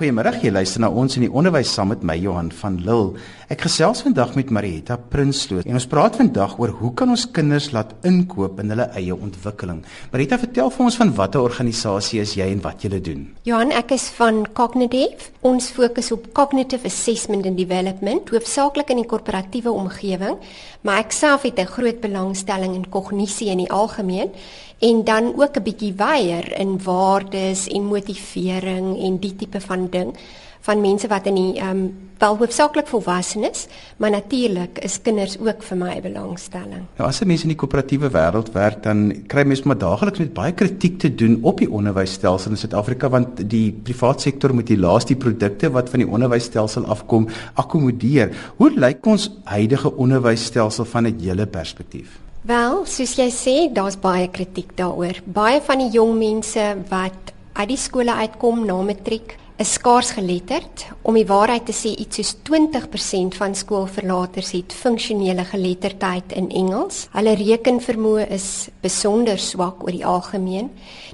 Goeiemôre, jy luister na ons in die onderwys saam met my Johan van Lille. Ek gesels vandag met Marietta Prinsloo en ons praat vandag oor hoe kan ons kinders laat inkoop in hulle eie ontwikkeling. Marietta, vertel vir ons van watter organisasie is jy en wat jy doen? Johan, ek is van Cognitive. Ons fokus op cognitive assessment and development, hoofsaaklik in die korporatiewe omgewing, maar ek self het 'n groot belangstelling in kognisie in die algemeen en dan ook 'n bietjie weier in waardes en motivering en die tipe van ding van mense wat in die ehm um, wel hoofsaaklik volwassenes, maar natuurlik is kinders ook vir my 'n belangstelling. Nou as 'n mens in die koöperatiewe wêreld werk, dan kry mens maar daagliks met baie kritiek te doen op die onderwysstelsel in Suid-Afrika want die private sektor moet die laaste produkte wat van die onderwysstelsel afkom akkommodeer. Hoe lyk ons huidige onderwysstelsel van 'n hele perspektief? Wel, soos jy sê, daar's baie kritiek daaroor. Baie van die jong mense wat uit die skole uitkom na matriek, is skaars geletterd. Om die waarheid te sê, iets soos 20% van skoolverlaters het funksionele geletterdheid in Engels. Hulle rekenvermoë is besonder swak oor die algemeen.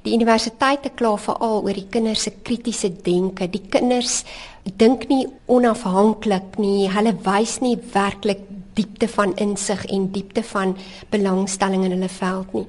Die universiteite kla veral oor die kinders se kritiese denke. Die kinders dink nie onafhanklik nie. Hulle wys nie werklik diepte van insig en diepte van belangstelling in hulle veld nie.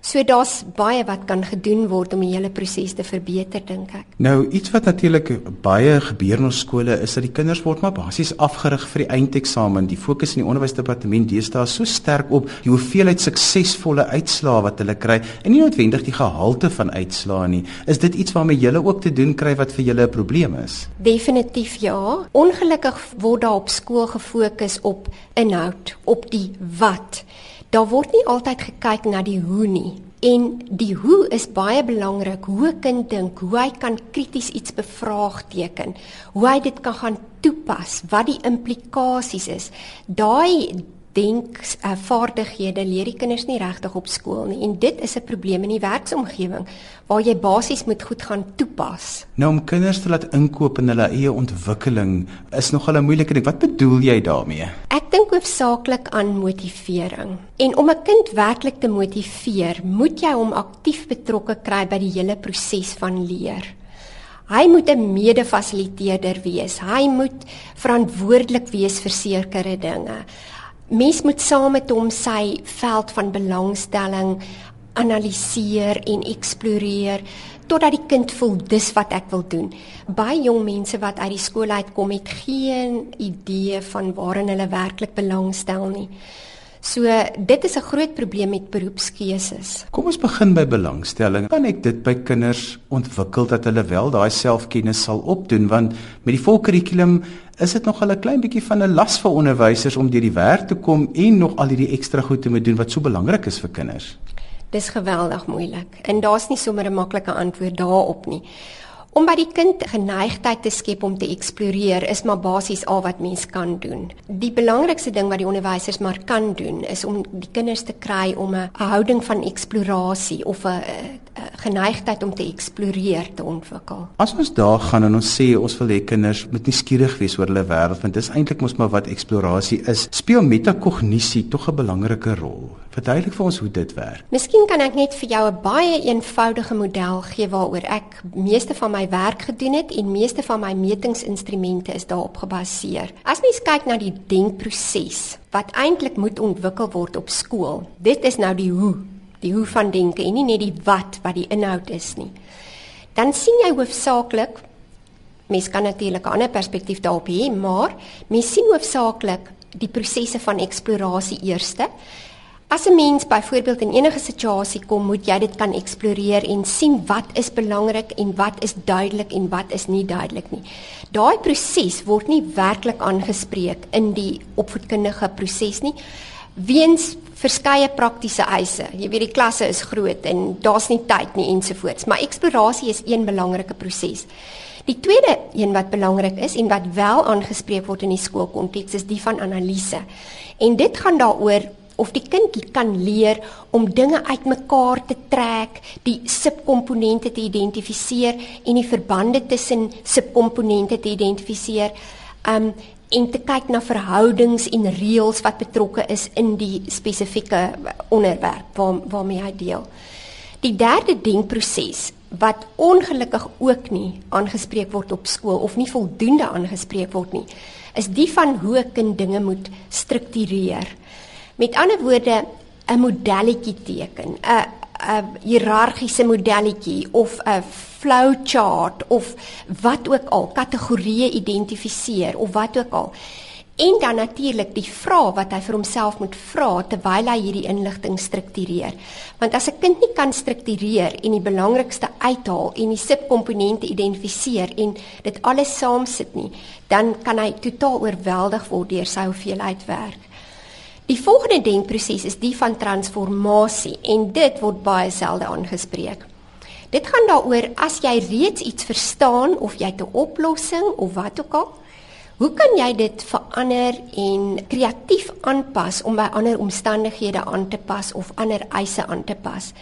So daar's baie wat kan gedoen word om die hele proses te verbeter dink ek. Nou iets wat natuurlik baie gebeur in ons skole is dat die kinders word maar basies afgerig vir die eindeksamen. Die fokus in die onderwysdepartement deesdae is so sterk op die hoeveelheid suksesvolle uitslae wat hulle kry en nie noodwendig die gehalte van uitslae nie. Is dit iets waarmee julle ook te doen kry wat vir julle 'n probleem is? Definitief ja. Ongelukkig word daar op skool gefokus op inhoud, op die wat daar word nie altyd gekyk na die hoe nie. En die hoe is baie belangrik. Hoe 'n kind dink, hoe hy kan krities iets bevraagteken, hoe hy dit kan gaan toepas, wat die implikasies is. Daai denk uh, vaardighede leer die kinders nie regtig op skool nie en dit is 'n probleem in die werksomgewing waar jy basies moet goed gaan toepas. Nou om kinders te laat inkoop in hulle eie ontwikkeling is nogal 'n moeilike ding. Wat bedoel jy daarmee? Ek hoofsaaklik aan motivering. En om 'n kind werklik te motiveer, moet jy hom aktief betrokke kry by die hele proses van leer. Hy moet 'n mede-fasiliteerder wees. Hy moet verantwoordelik wees vir sekere dinge mens moet saam met hom sy veld van belangstelling analiseer en eksploreer totdat die kind voel dis wat ek wil doen. Baie jong mense wat uit die skool uitkom het geen idee van waarin hulle werklik belangstel nie. So dit is 'n groot probleem met beroepskeuses. Kom ons begin by belangstelling. Kan ek dit by kinders ontwikkel dat hulle wel daai selfkennis sal opdoen want met die volkurrikulum is dit nog al 'n klein bietjie van 'n las vir onderwysers om deur die werk te kom en nog al hierdie ekstra goed te moet doen wat so belangrik is vir kinders. Dis geweldig moeilik en daar's nie sommer 'n maklike antwoord daarop nie. Om by die kind geneigtheid te skep om te eksploreer is maar basies al wat mens kan doen. Die belangrikste ding wat die onderwysers maar kan doen is om die kinders te kry om 'n houding van eksplorasie of 'n geneigtheid om te eksploreer te ontwikkel. As ons daar gaan en ons sê ons wil hê kinders moet nie skieurig wees oor hulle wêreld want dis eintlik mos maar wat eksplorasie is. Speel metakognisie tog 'n belangrike rol? Verduidelik vir ons hoe dit werk. Miskien kan ek net vir jou 'n baie eenvoudige model gee waaroor ek meeste van my werk gedoen het en meeste van my metingsinstrumente is daarop gebaseer. As mens kyk na die denkproses wat eintlik moet ontwikkel word op skool, dit is nou die hoe, die hoe van denke en nie net die wat wat die inhoud is nie. Dan sien jy hoofsaaklik mens kan natuurlik 'n ander perspektief daarop hê, maar mens sien hoofsaaklik die prosesse van eksplorasie eerste As 'n mens byvoorbeeld in enige situasie kom, moet jy dit kan eksploreer en sien wat is belangrik en wat is duidelik en wat is nie duidelik nie. Daai proses word nie werklik aangespreek in die opvoedkundige proses nie weens verskeie praktiese eise. Jy weet die klasse is groot en daar's nie tyd nie ensovoorts, maar eksplorasie is een belangrike proses. Die tweede een wat belangrik is en wat wel aangespreek word in die skoolkonteks is die van analise. En dit gaan daaroor of die kind kan leer om dinge uitmekaar te trek, die subkomponente te identifiseer en die verbande tussen subkomponente te identifiseer. Um en te kyk na verhoudings en reëls wat betrokke is in die spesifieke onderwerp waar waarmee hy deel. Die derde denkproses wat ongelukkig ook nie aangespreek word op skool of nie voldoende aangespreek word nie, is die van hoe 'n kind dinge moet struktureer. Met ander woorde, 'n modelletjie teken, 'n 'n hiërargiese modelletjie of 'n flowchart of wat ook al, kategorieë identifiseer of wat ook al. En dan natuurlik die vrae wat hy vir homself moet vra terwyl hy hierdie inligting struktureer. Want as 'n kind nie kan struktureer en die belangrikste uithaal en die subkomponente identifiseer en dit alles saam sit nie, dan kan hy totaal oorweldig word deur sy hoeveelheid werk. Die volgende denkproses is die van transformasie en dit word baie selde aangespreek. Dit gaan daaroor as jy reeds iets verstaan of jy 'n oplossing of wat ook al, Hoe kan jy dit verander en kreatief aanpas om by ander omstandighede aan te pas of ander eise aan te pas?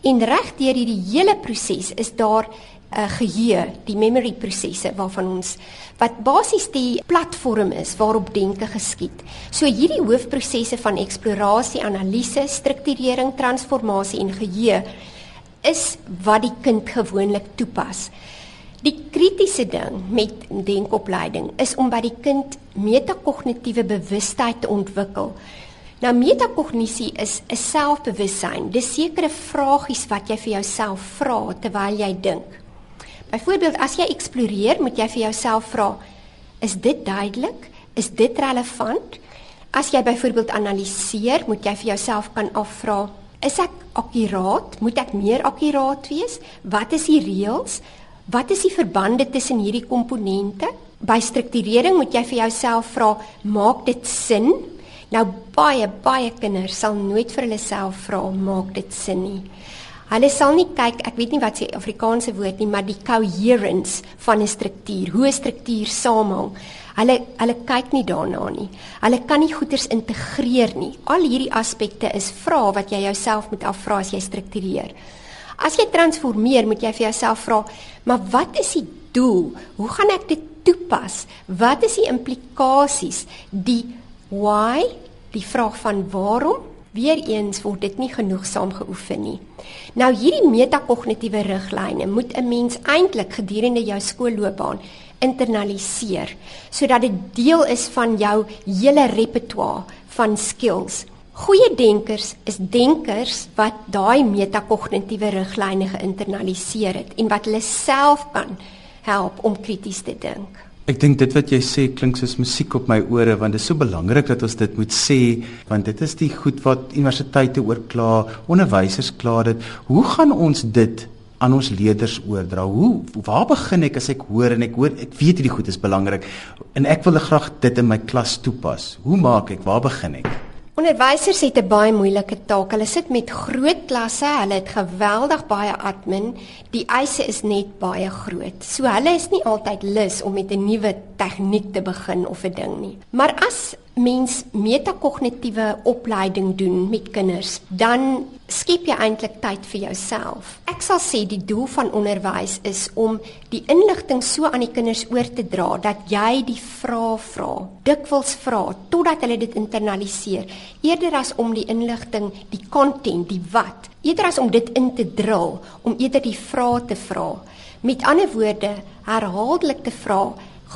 En reg deur hierdie hele proses is daar uh, eh, geheue, die memory prosesse waarvan ons wat basies die platform is waarop denke geskied. So hierdie hoofprosesse van eksplorasie, analise, strukturering, transformasie en geheue is wat die kind gewoonlik toepas. Die kritiese ding met denkopleiding is om by die kind metakognitiewe bewustheid te ontwikkel. Nou metakognisie is 'n selfbewussyn. Dis sekere vragies wat jy vir jouself vra terwyl jy dink. Byvoorbeeld as jy eksploreer, moet jy vir jouself vra: Is dit duidelik? Is dit relevant? As jy byvoorbeeld analiseer, moet jy vir jouself kan afvra: Is ek akkuraat? Moet ek meer akkuraat wees? Wat is die reëls? Wat is die verbande tussen hierdie komponente? By strukturering moet jy vir jouself vra, maak dit sin? Nou baie baie kinders sal nooit vir hulle self vra, maak dit sin nie. Hulle sal nie kyk, ek weet nie wat se Afrikaanse woord nie, maar die coherence van 'n struktuur, hoe 'n struktuur samehang. Hulle hulle kyk nie daarna nie. Hulle kan nie goeders integreer nie. Al hierdie aspekte is vrae wat jy jouself moet afvra as jy struktureer. As jy transformeer, moet jy vir jouself vra, maar wat is die doel? Hoe gaan ek dit toepas? Wat is die implikasies? Die why, die vraag van waarom? Weereens word dit nie genoegsaam geoefen nie. Nou hierdie metakognitiewe riglyne moet 'n mens eintlik gedurende jou skoolloopbaan internaliseer sodat dit deel is van jou hele repertoire van skills. Goeie denkers is denkers wat daai metakognitiewe riglyne geïnternaliseer het en wat hulle self kan help om krities te dink. Ek dink dit wat jy sê klink soos musiek op my ore want dit is so belangrik dat ons dit moet sê want dit is die goed wat universiteite oorkla, onderwysers kla dit. Hoe gaan ons dit aan ons leerders oordra? Hoe waar begin ek as ek hoor en ek hoor ek weet hierdie goed is belangrik en ek wil graag dit in my klas toepas. Hoe maak ek? Waar begin ek? Onderwysers het 'n baie moeilike taak. Hulle sit met groot klasse, hulle het geweldig baie admin. Die eise is net baie groot. So hulle is nie altyd lus om met 'n nuwe tegniek te begin of 'n ding nie. Maar as mens metakognitiewe opleiding doen met kinders, dan skep jy eintlik tyd vir jouself. Ek sal sê die doel van onderwys is om die inligting so aan die kinders oor te dra dat jy die vrae vra, dikwels vra totdat hulle dit internaliseer, eerder as om die inligting, die content, die wat, eerder as om dit in te drill, om eerder die vrae te vra. Met ander woorde, herhaaldelik te vra,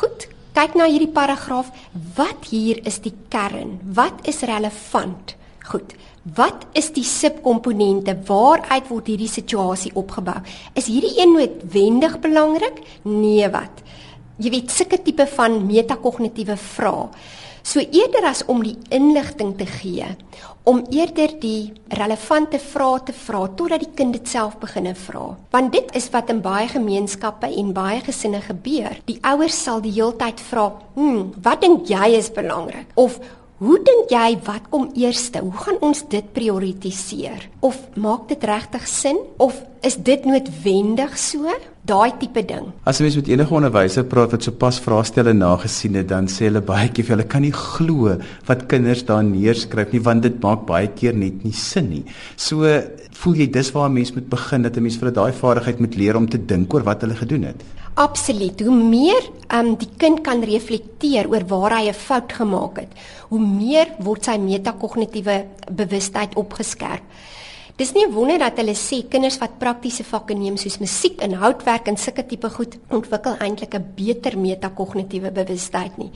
goed, kyk na hierdie paragraaf, wat hier is die kern? Wat is relevant? Goed. Wat is die subkomponente? Waaruit word hierdie situasie opgebou? Is hierdie een noodwendig belangrik? Nee, wat? Jy weet sulke tipe van metakognitiewe vrae. So eerder as om die inligting te gee, om eerder die relevante vrae te vra totdat die kind dit self begine vra. Want dit is wat in baie gemeenskappe en baie gesinne gebeur. Die ouers sal die heeltyd vra, "Hm, wat dink jy is belangrik?" of Hoe dink jy wat kom eerste? Hoe gaan ons dit prioritiseer? Of maak dit regtig sin of is dit noodwendig so? Daai tipe ding. As jy mens met enige onderwyser praat wat sopas vraestelle nagesien het, dan sê hulle baie keer vir hulle kan nie glo wat kinders daar neerskryf nie want dit maak baie keer net nie sin nie. So voel jy dis waar 'n mens moet begin dat 'n mens vir daai vaardigheid moet leer om te dink oor wat hulle gedoen het. Absoluut. Hoe meer um, die kind kan reflekteer oor waar hy 'n fout gemaak het, hoe meer word sy metakognitiewe bewustheid opgeskerp. Dis nie wonder dat hulle sê kinders wat praktiese vakke neem soos musiek en houtwerk en sulke tipe goed ontwikkel eintlik 'n beter metakognitiewe bewustheid nie.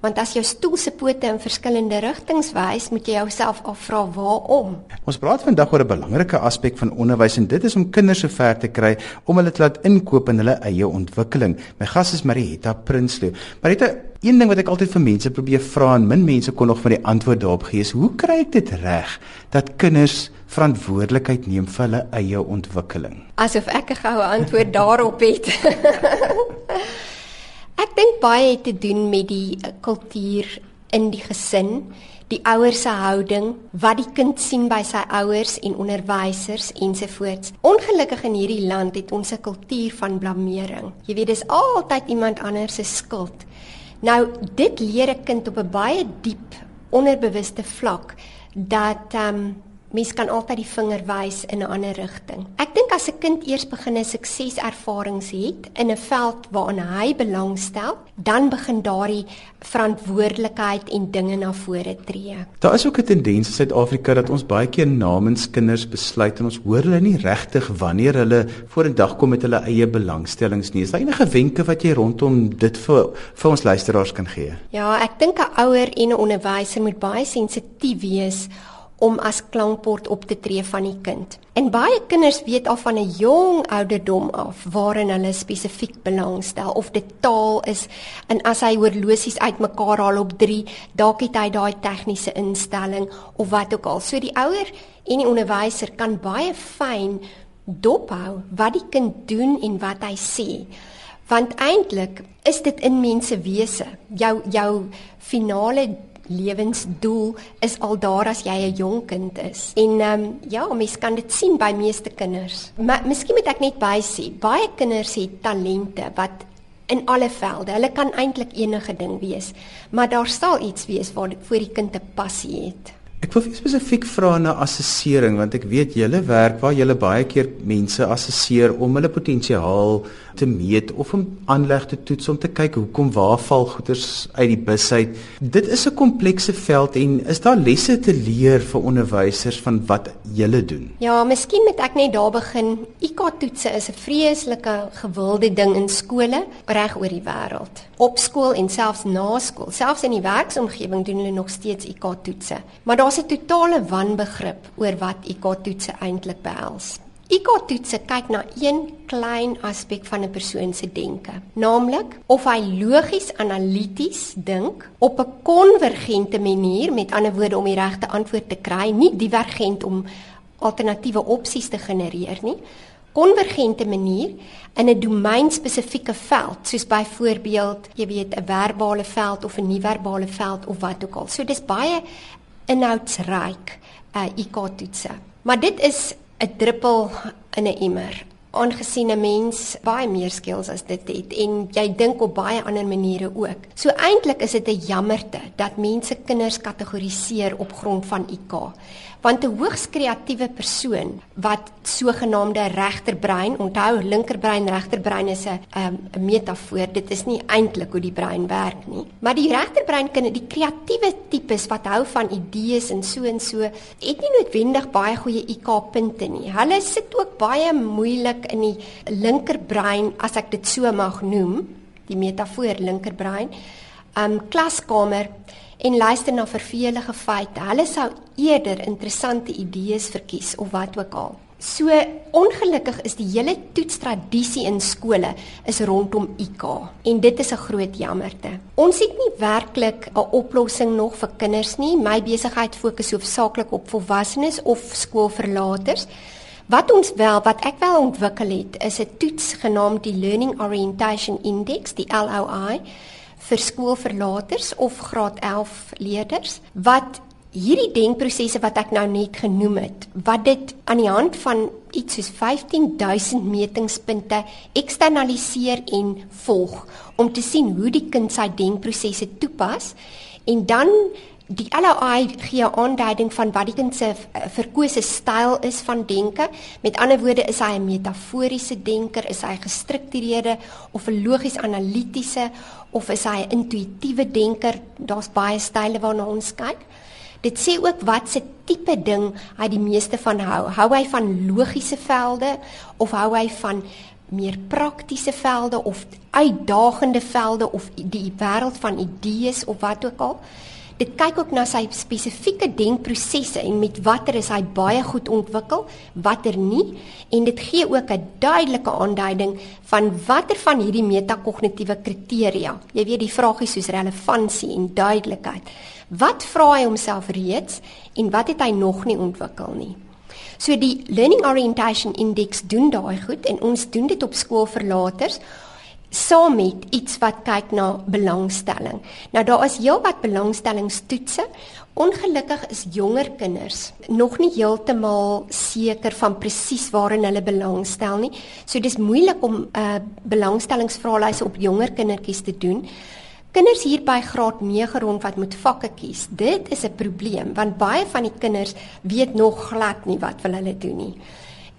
Want as jou stoel se pote in verskillende rigtings wys, moet jy jouself afvra waarom. Ons praat vandag oor 'n belangrike aspek van onderwys en dit is om kinders so ver te kry om hulle te laat inkoop in hulle eie ontwikkeling. My gas is Marietta Prinsloo. Marietta, een ding wat ek altyd vir mense probeer vra en min mense kon nog vir die antwoord daarop gee is: Hoe kry ek dit reg dat kinders verantwoordelikheid neem vir hulle eie ontwikkeling? Asof ek 'n goue antwoord daarop het. Ek dink baie het te doen met die eh, kultuur in die gesin, die ouers se houding, wat die kind sien by sy ouers en onderwysers ensovoorts. Ongelukkig in hierdie land het ons 'n kultuur van blameering. Jy weet dis altyd iemand anders se skuld. Nou dit leer 'n kind op 'n baie diep onderbewuste vlak dat ehm um, mens kan altyd die vinger wys in 'n ander rigting. Ek dink as 'n kind eers begin 'n sukseservarings het in 'n veld waaraan hy belangstel, dan begin daardie verantwoordelikheid en dinge na vore tree. Daar is ook 'n tendens in Suid-Afrika dat ons baie keer namens kinders besluit en ons hoor hulle nie regtig wanneer hulle vorendag kom met hulle eie belangstellings nie. Is daar enige wenke wat jy rondom dit vir vir ons luisteraars kan gee? Ja, ek dink 'n ouer en 'n onderwyser moet baie sensitief wees om as klankbord op te tree van die kind. En baie kinders weet al van 'n jong ouderdom af waarin hulle spesifiek belangstel of dit taal is en as hy horlosies uitmekaar haal op 3, dalk het hy daai tegniese instelling of wat ook al. So die ouer en die onderwyser kan baie fyn dophou wat die kind doen en wat hy sê. Want eintlik is dit in mense wese. Jou jou finale lewensdoel is al daar as jy 'n jong kind is. En ehm um, ja, mens kan dit sien by meeste kinders. Maar miskien moet ek net bysê, baie kinders het talente wat in alle velde. Hulle kan eintlik enige ding wees, maar daar sal iets wees waar voor die kind 'n passie het. Ek wil spesifiek vra na assessering want ek weet julle werk waar julle baie keer mense assesseer om hulle potensiaal te meet of om aanleg te toets om te kyk hoekom waar val goeders uit die bus uit. Dit is 'n komplekse veld en is daar lesse te leer vir onderwysers van wat julle doen? Ja, miskien moet ek net daar begin. IQ-toetse is 'n vreeslike gewilde ding in skole reg oor die wêreld. Op skool en selfs na skool, selfs in die werksomgewing doen hulle nog steeds IQ-toetse. Maar daar daar's 'n totale wanbegrip oor wat IQ-toetse eintlik behels. IQ-toetse kyk na een klein aspek van 'n persoon se denke, naamlik of hy logies analities dink op 'n konvergente manier, met ander woorde om die regte antwoord te kry, nie divergent om alternatiewe opsies te genereer nie. Konvergente manier in 'n domeinspesifieke veld, soos byvoorbeeld, jy weet, 'n verbale veld of 'n nie-verbale veld of wat ook al. So dis baie inhoudsryk uh, IQ-toetse. Maar dit is 'n druppel in 'n emmer aangesien 'n mens baie meer skills as dit het en jy dink op baie ander maniere ook. So eintlik is dit 'n jammerte dat mense kinders kategoriseer op grond van IQ want 'n hoogs kreatiewe persoon wat sogenaamde regterbrein, onthou linkerbrein, regterbrein is 'n um, 'n metafoor, dit is nie eintlik hoe die brein werk nie. Maar die regterbrein kan die kreatiewe tipes wat hou van idees en so en so, het nie noodwendig baie goeie IQ punte nie. Hulle sit ook baie moeilik in die linkerbrein as ek dit so mag noem, die metafoor linkerbrein. Um klaskamer en luister na vervelige feite. Hulle sou eerder interessante idees verkies of wat ook al. So ongelukkig is die hele toetstradisie in skole is rondom IQ en dit is 'n groot jammerte. Ons het nie werklik 'n oplossing nog vir kinders nie. My besigheid fokus hoofsaaklik op volwassenes of skoolverlaters. Wat ons wel, wat ek wel ontwikkel het, is 'n toets genaamd die Learning Orientation Index, die LOI vir skoolverlaters of graad 11 leerders wat hierdie denkprosesse wat ek nou net genoem het wat dit aan die hand van iets soos 15000 metingspunte eksternaliseer en volg om te sien hoe die kind sy denkprosesse toepas en dan die LOI gee 'n aanduiding van wat die kind se eh, verkose styl is van denke. Met ander woorde, is hy 'n metaforiese denker, is hy gestruktureerde of 'n logies analitiese of is hy 'n intuïtiewe denker? Daar's baie style waarna ons kyk. Dit sê ook wat se tipe ding hy die meeste van hou. Hou hy van logiese velde of hou hy van meer praktiese velde of uitdagende velde of die wêreld van idees of wat ook al. Dit kyk ook na sy spesifieke denkprosesse en met watter is hy baie goed ontwikkel, watter nie en dit gee ook 'n duidelike aanduiding van watter van hierdie metakognitiewe kriteria. Jy weet die vragies soos relevantie en duidelikheid. Wat vra hy homself reeds en wat het hy nog nie ontwikkel nie? So die Learning Orientation Index doen daai goed en ons doen dit op skool vir laters saam met iets wat kyk na belangstelling. Nou daar is heelwat belangstellingstoetse. Ongelukkig is jonger kinders nog nie heeltemal seker van presies waarin hulle belangstel nie. So dis moeilik om 'n uh, belangstellingsvraelyse op jonger kindertjies te doen. Kinders hier by graad 9 rond wat moet vakke kies, dit is 'n probleem want baie van die kinders weet nog glad nie wat wil hulle doen nie.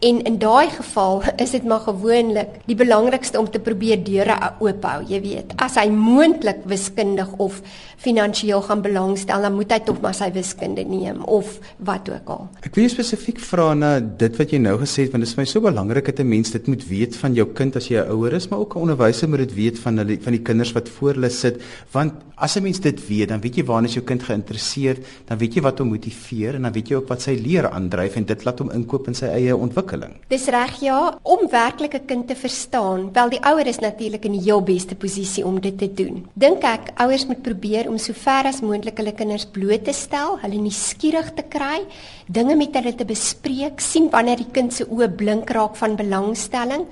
En in daai geval is dit maar gewoonlik die belangrikste om te probeer deure oop hou, jy weet. As hy moontlik wiskundig of finansiëel gaan belangstel, dan moet hy tog maar sy wiskunde neem of wat ook al. Ek wil spesifiek vra na dit wat jy nou gesê het want dit is vir my so belangrik dat 'n mens dit moet weet van jou kind as jy 'n ouer is, maar ook 'n onderwyser moet dit weet van hulle van die kinders wat voor hulle sit, want as 'n mens dit weet, dan weet jy waarna is jou kind geïnteresseerd, dan weet jy wat hom motiveer en dan weet jy ook wat sy leer aandryf en dit laat hom inkoop in sy eie ontwikkeling. Dis reg ja, om werklik 'n kind te verstaan, wel die ouer is natuurlik in die heel beste posisie om dit te doen. Dink ek ouers moet probeer om so ver as moontlik hulle kinders bloot te stel, hulle nuuskierig te kry, dinge met hulle te bespreek, sien wanneer die kind se oë blink raak van belangstelling.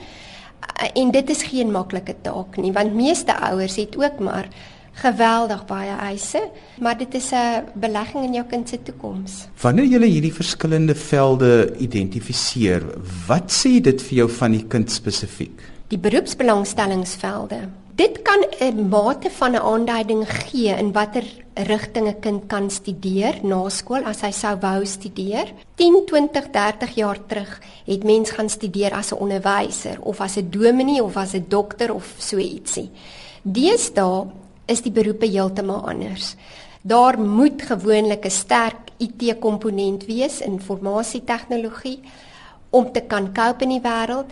En dit is geen maklike taak nie, want meeste ouers het ook maar geweldig baie eise, maar dit is 'n belegging in jou kind se toekoms. Wanneer jy hierdie verskillende velde identifiseer, wat sê dit vir jou van die kind spesifiek? Die beroepsbelangstellingsvelde Dit kan 'n mate van 'n aanduiding gee in watter rigting 'n kind kan studeer na skool as hy sou wou studeer. 10, 20, 30 jaar terug het mens gaan studeer as 'n onderwyser of as 'n dominee of as 'n dokter of so ietsie. Deesdae is die beroepe heeltemal anders. Daar moet gewoonlik 'n sterk IT-komponent wees, informasie-tegnologie om te kan cope in die wêreld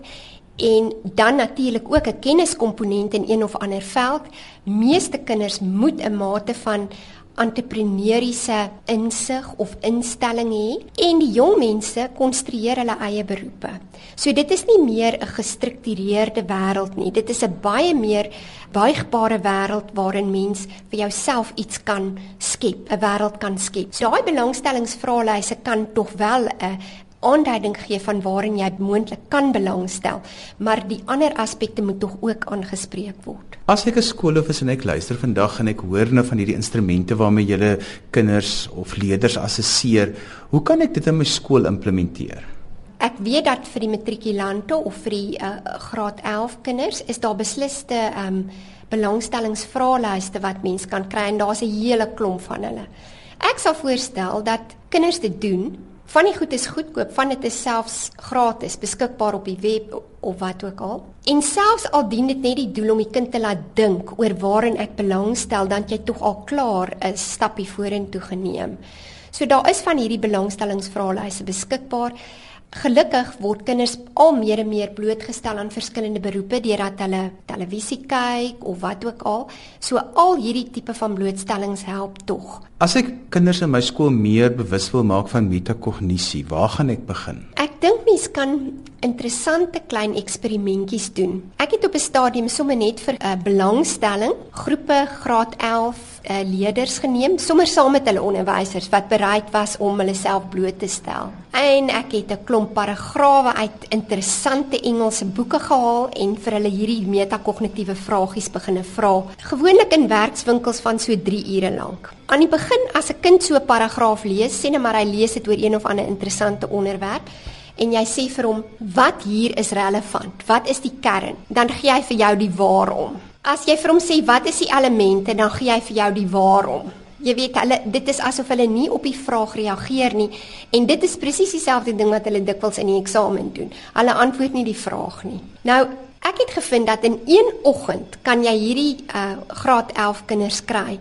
en dan natuurlik ook 'n kenniskomponent in een of ander veld. Meeste kinders moet 'n mate van entrepreneuriese insig of instelling hê en die jong mense konstrueer hulle eie beroepe. So dit is nie meer 'n gestruktureerde wêreld nie. Dit is 'n baie meer buigbare wêreld waarin mens vir jouself iets kan skep, 'n wêreld kan skep. So daai belangstellingsvraelyse kan tog wel 'n aanduiding gee van waarin jy moontlik kan belangstel, maar die ander aspekte moet tog ook aangespreek word. As ek 'n skoolhoof is en ek luister vandag en ek hoor nou van hierdie instrumente waarmee jy kinders of leerders assesseer, hoe kan ek dit in my skool implementeer? Ek weet dat vir die matrikulante of vir die uh, graad 11 kinders is daar besliste ehm um, belangstellingsvraelyste wat mens kan kry en daar's 'n hele klomp van hulle. Ek sal voorstel dat kinders dit doen Van die goed is goedkoop, van dit is selfs gratis beskikbaar op die web of wat ook al. En selfs al dien dit net die doel om die kind te laat dink oor waarin ek belangstel, dan jy tog al klaar 'n stappie vorentoe geneem. So daar is van hierdie belangstellingsvraelyse beskikbaar. Gelukkig word kinders al meer en meer blootgestel aan verskillende beroepe deurdat hulle televisie kyk of wat ook al. So al hierdie tipe van blootstellings help tog. As ek kinders in my skool meer bewus wil maak van metakognisie, waar gaan ek begin? Ek dink mens kan interessante klein eksperimentjies doen. Ek het op 'n stadium sommer net vir 'n uh, belangstelling groepe graad 11 uh, leerders geneem sommer saam met hulle onderwysers wat bereid was om hulle self bloot te stel. En ek het 'n klomp paragrawe uit interessante Engelse boeke gehaal en vir hulle hierdie metakognitiewe vragies begine vra. Gewoonlik in werkswinkels van so 3 ure lank. Aan die begin as 'n kind so 'n paragraaf lees, sê net maar hy lees dit oor een of ander interessante onderwerp en jy sê vir hom wat hier is relevant, wat is die kern, dan gee hy vir jou die waarom. As jy vir hom sê wat is die elemente, dan gee hy vir jou die waarom. Jy weet hulle dit is asof hulle nie op die vraag reageer nie en dit is presies dieselfde ding wat hulle dikwels in die eksamen doen. Hulle antwoord nie die vraag nie. Nou, ek het gevind dat in een oggend kan jy hierdie uh, graad 11 kinders kry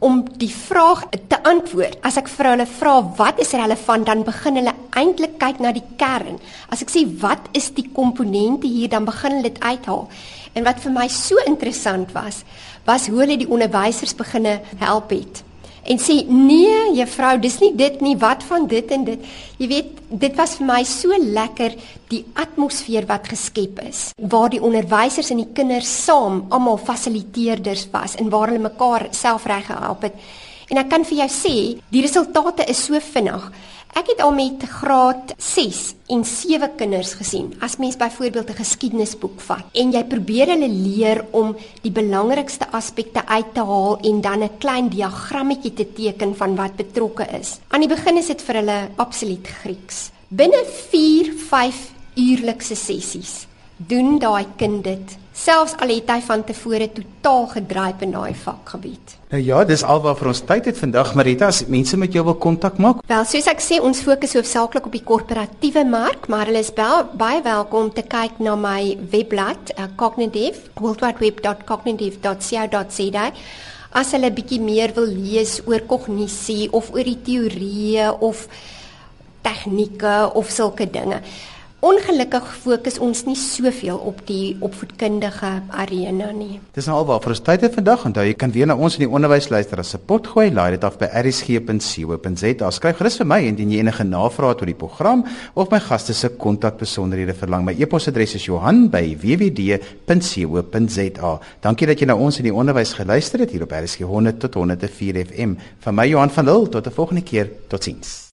om die vraag te antwoord. As ek vir hulle vra wat is relevant, dan begin hulle eintlik kyk na die kern. As ek sê wat is die komponente hier, dan begin hulle dit uithaal. En wat vir my so interessant was, was hoe hulle die onderwysers beginne help het en sê nee juffrou dis nie dit nie. Wat van dit en dit? Jy weet dit was vir my so lekker die atmosfeer wat geskep is waar die onderwysers en die kinders saam almal fasiliteerders was en waar hulle mekaar self reg gehelp het. En ek kan vir jou sê die resultate is so vinnig Ek het al met graad 6 en 7 kinders gesien. As mens byvoorbeeld 'n geskiedenisboek vat en jy probeer hulle leer om die belangrikste aspekte uit te haal en dan 'n klein diagrammetjie te teken van wat betrokke is. Aan die begin is dit vir hulle absoluut Grieks. Binne 4, 5 uurlikse sessies doen daai kind dit selfs al het hy van tevore totaal gedryf in daai vakgebied. Nou ja, dis alwaar vir ons tyd het vandag Marita as mense met jou wil kontak maak. Wel, soos ek sê, ons fokus hoofsaaklik op die korporatiewe mark, maar hulle is bel, baie welkom te kyk na my webblad, uh, Cognitive, worldwideweb.cognitive.co.za. As hulle bietjie meer wil lees oor kognisie of oor die teorieë of tegnieke of sulke dinge. Ongelukkig fokus ons nie soveel op die opvoedkundige arena nie. Dis nou alwaar vir ons tyd het vandag. Onthou jy kan weer na ons in die onderwys luister as pot gooi. Laai dit af by rsg.co.za. Skryf gerus vir my indien jy enige navrae het oor die program of my gaste se kontakbesonderhede verlang. My e-posadres is Johan@wwd.co.za. Dankie dat jy na ons in die onderwys geluister het hier op RSG 100 tot 104 FM. Van my Johan van Lille tot 'n volgende keer. Totsiens.